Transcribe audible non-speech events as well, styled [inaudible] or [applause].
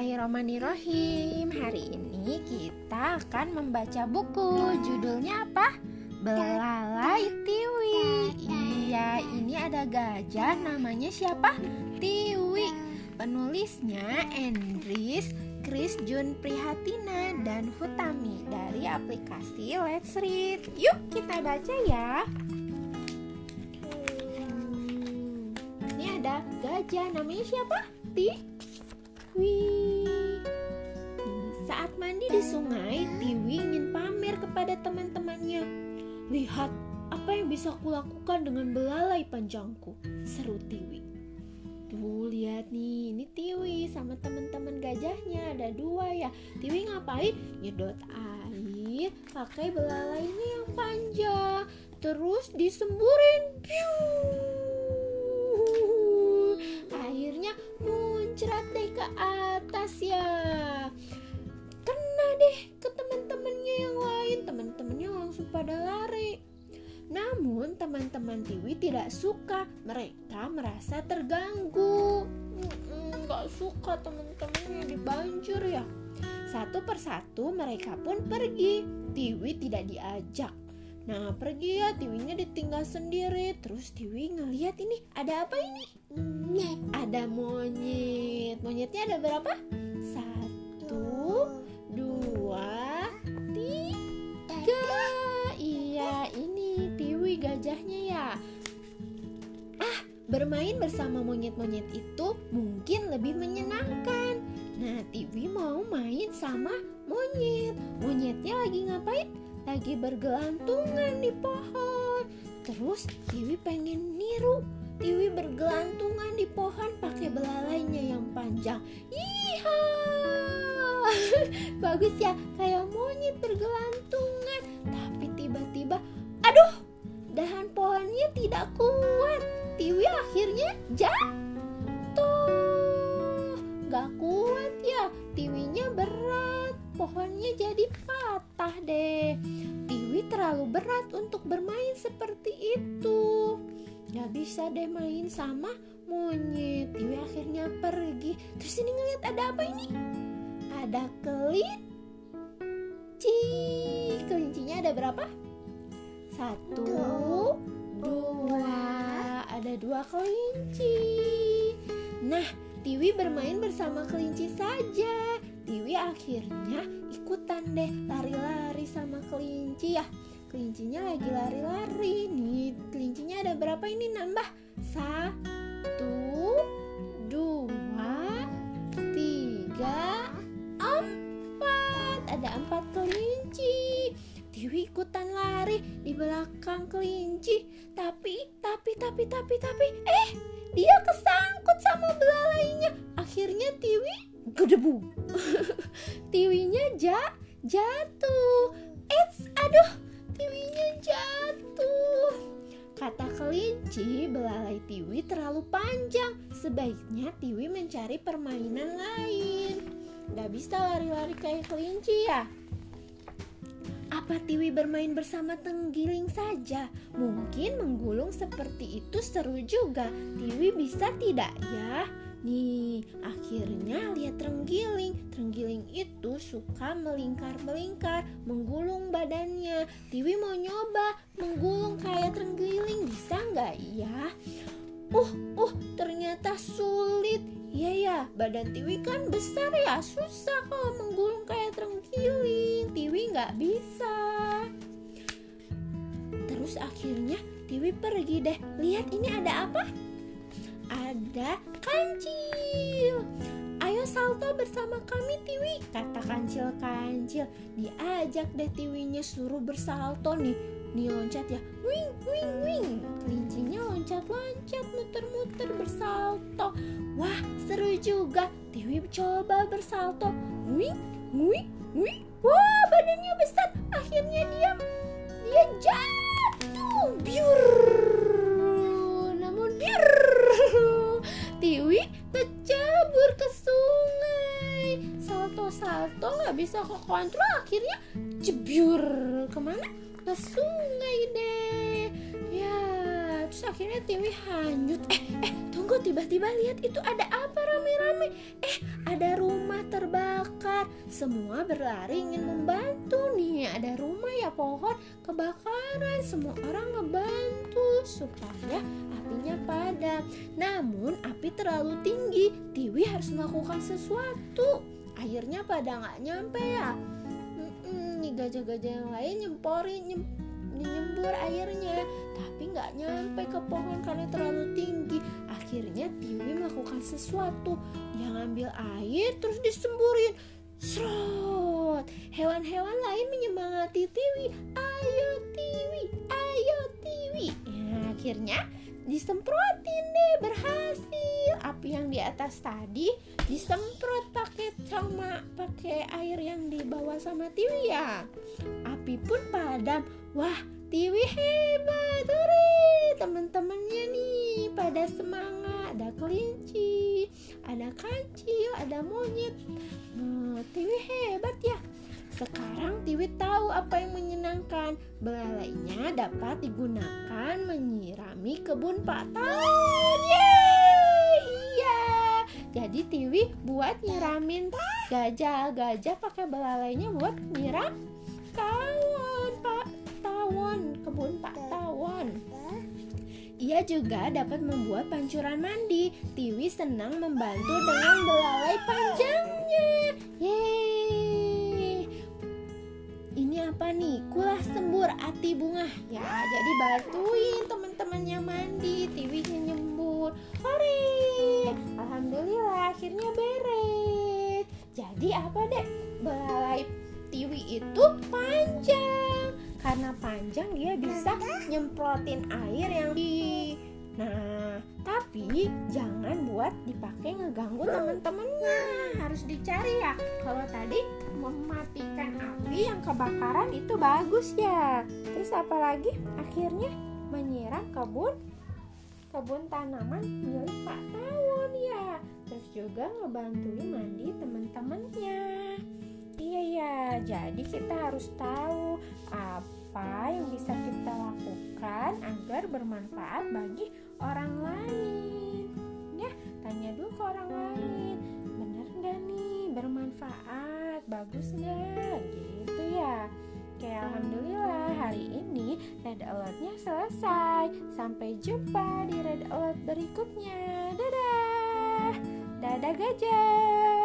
Bismillahirrahmanirrahim Hari ini kita akan membaca buku Judulnya apa? Belalai Tiwi Iya, ini ada gajah namanya siapa? Tiwi Penulisnya Andris Chris Jun Prihatina dan Hutami dari aplikasi Let's Read Yuk kita baca ya Ini ada gajah namanya siapa? Tiwi Saat mandi di sungai, Tiwi ingin pamer kepada teman-temannya. Lihat apa yang bisa kulakukan dengan belalai panjangku, seru Tiwi. Tuh lihat nih, ini Tiwi sama teman-teman gajahnya ada dua ya. Tiwi ngapain? Nyedot air pakai belalainya yang panjang, terus disemburin. Ke atas ya. Kena deh ke teman-temannya yang lain. Teman-temannya langsung pada lari. Namun teman-teman Tiwi tidak suka. Mereka merasa terganggu. Nggak suka teman-temannya dibanjir ya. Satu persatu mereka pun pergi. Tiwi tidak diajak Nah pergi ya Tiwinya ditinggal sendiri. Terus Tiwi ngeliat ini Ada apa ini? Ada monyet. Monyetnya ada berapa? Satu Dua Tiga. Iya ini Tiwi gajahnya ya. Ah bermain bersama monyet-monyet itu Mungkin lebih menyenangkan. Nah Tiwi mau main sama monyet. Monyetnya lagi ngapain? Lagi bergelantungan di pohon. Terus Tiwi pengen niru. Tiwi bergelantungan di pohon pakai belalainya yang panjang. Iha! [laughs] Bagus ya, kayak monyet bergelantungan. Tapi tiba-tiba, aduh, dahan pohonnya tidak kuat. Tiwi akhirnya jatuh. Gak kuat ya, Tiwinya berat. Pohonnya jadi patah deh. Tiwi terlalu berat untuk bermain seperti itu. Gak bisa deh main sama monyet. Tiwi akhirnya pergi. Terus ini ngeliat ada apa ini? Ada kelinci. Kelincinya ada berapa? Satu, dua. Ada dua kelinci. Nah, Tiwi bermain bersama kelinci saja. Tiwi akhirnya ikutan deh lari-lari sama kelinci ya. Kelincinya lagi lari-lari nih. Kelincinya ada berapa ini nambah? Satu, dua, tiga, empat. Ada empat kelinci. Tiwi ikutan lari di belakang kelinci. Tapi, tapi, tapi, tapi, tapi, eh, dia gedebu. [laughs] Tiwinya ja jatuh. Eits, aduh, Tiwinya jatuh. Kata kelinci, belalai Tiwi terlalu panjang. Sebaiknya Tiwi mencari permainan lain. Gak bisa lari-lari kayak kelinci ya. Apa Tiwi bermain bersama tenggiling saja? Mungkin menggulung seperti itu seru juga. Tiwi bisa tidak ya? Nih, akhirnya lihat terenggiling. Terenggiling itu suka melingkar-melingkar, menggulung badannya. Tiwi mau nyoba menggulung kayak terenggiling, bisa nggak ya? Uh, uh, ternyata sulit. Iya ya, badan Tiwi kan besar ya, susah kalau menggulung kayak terenggiling. Tiwi nggak bisa. Terus akhirnya Tiwi pergi deh. Lihat ini ada apa? Ada kancil. Ayo salto bersama kami Tiwi, kata kancil-kancil. Diajak deh Tiwinya suruh bersalto nih. Nih loncat ya, wing wing wing. Kelincinya loncat-loncat, muter-muter bersalto. Wah, seru juga. Tiwi coba bersalto. Wing wing wing. Wah, badannya besar. Akhirnya dia dia jatuh. Biur. Bisa kekontrol. Akhirnya jebyur ke mana? Ke sungai deh. Ya, terus akhirnya Tiwi hanyut. Eh eh tunggu tiba-tiba lihat itu ada apa rame-rame? Eh ada rumah terbakar. Semua berlari ingin membantu nih. Ada rumah ya pohon kebakaran. Semua orang ngebantu. Supaya apinya padam. Namun api terlalu tinggi. Tiwi harus melakukan sesuatu akhirnya pada nggak nyampe ya. Nih gajah-gajah yang lain nyemporin nyem, nyembur airnya. Tapi nggak nyampe ke pohon karena terlalu tinggi. Akhirnya Tiwi melakukan sesuatu. Dia ngambil air terus disemburin. Srot hewan-hewan lain menyemangati Tiwi. Ayo Tiwi! Ayo Tiwi! Ya, akhirnya disemprotin deh berhasil api yang di atas tadi disemprot pakai sama pakai air yang dibawa sama Tiwi ya api pun padam wah Tiwi hebat hore teman-temannya nih pada semangat ada kelinci ada kancil ada monyet nah, Tiwi hebat ya sekarang Tiwi tahu apa yang menyenangkan. Belalainya dapat digunakan menyirami kebun Pak Tahun. Yeay! Jadi Tiwi buat nyiramin gajah-gajah pakai belalainya buat nyiram tawon Pak Tawon, kebun Pak Tawon. Ia juga dapat membuat pancuran mandi. Tiwi senang membantu dengan belalai panjangnya. Yeay! ini apa nih kulah sembur ati bunga ya jadi bantuin teman-temannya mandi tiwinya nyembur hore alhamdulillah akhirnya beres jadi apa deh belalai tiwi itu panjang karena panjang dia bisa nyemprotin air yang di Nah, tapi jangan buat dipakai ngeganggu teman-temannya. Harus dicari ya. Kalau tadi mematikan api yang kebakaran itu bagus ya. Terus apalagi akhirnya menyiram kebun kebun tanaman milik Pak Tawon ya. Terus juga ngebantuin mandi teman-temannya. Iya ya, jadi kita harus tahu apa yang bisa kita lakukan agar bermanfaat bagi orang lain. Ya tanya dulu ke orang lain. Bener gak nih? Bermanfaat? Bagus gak gitu ya Oke, Alhamdulillah hari ini Red Alertnya selesai. Sampai jumpa di Red Alert berikutnya. Dadah. Dadah gajah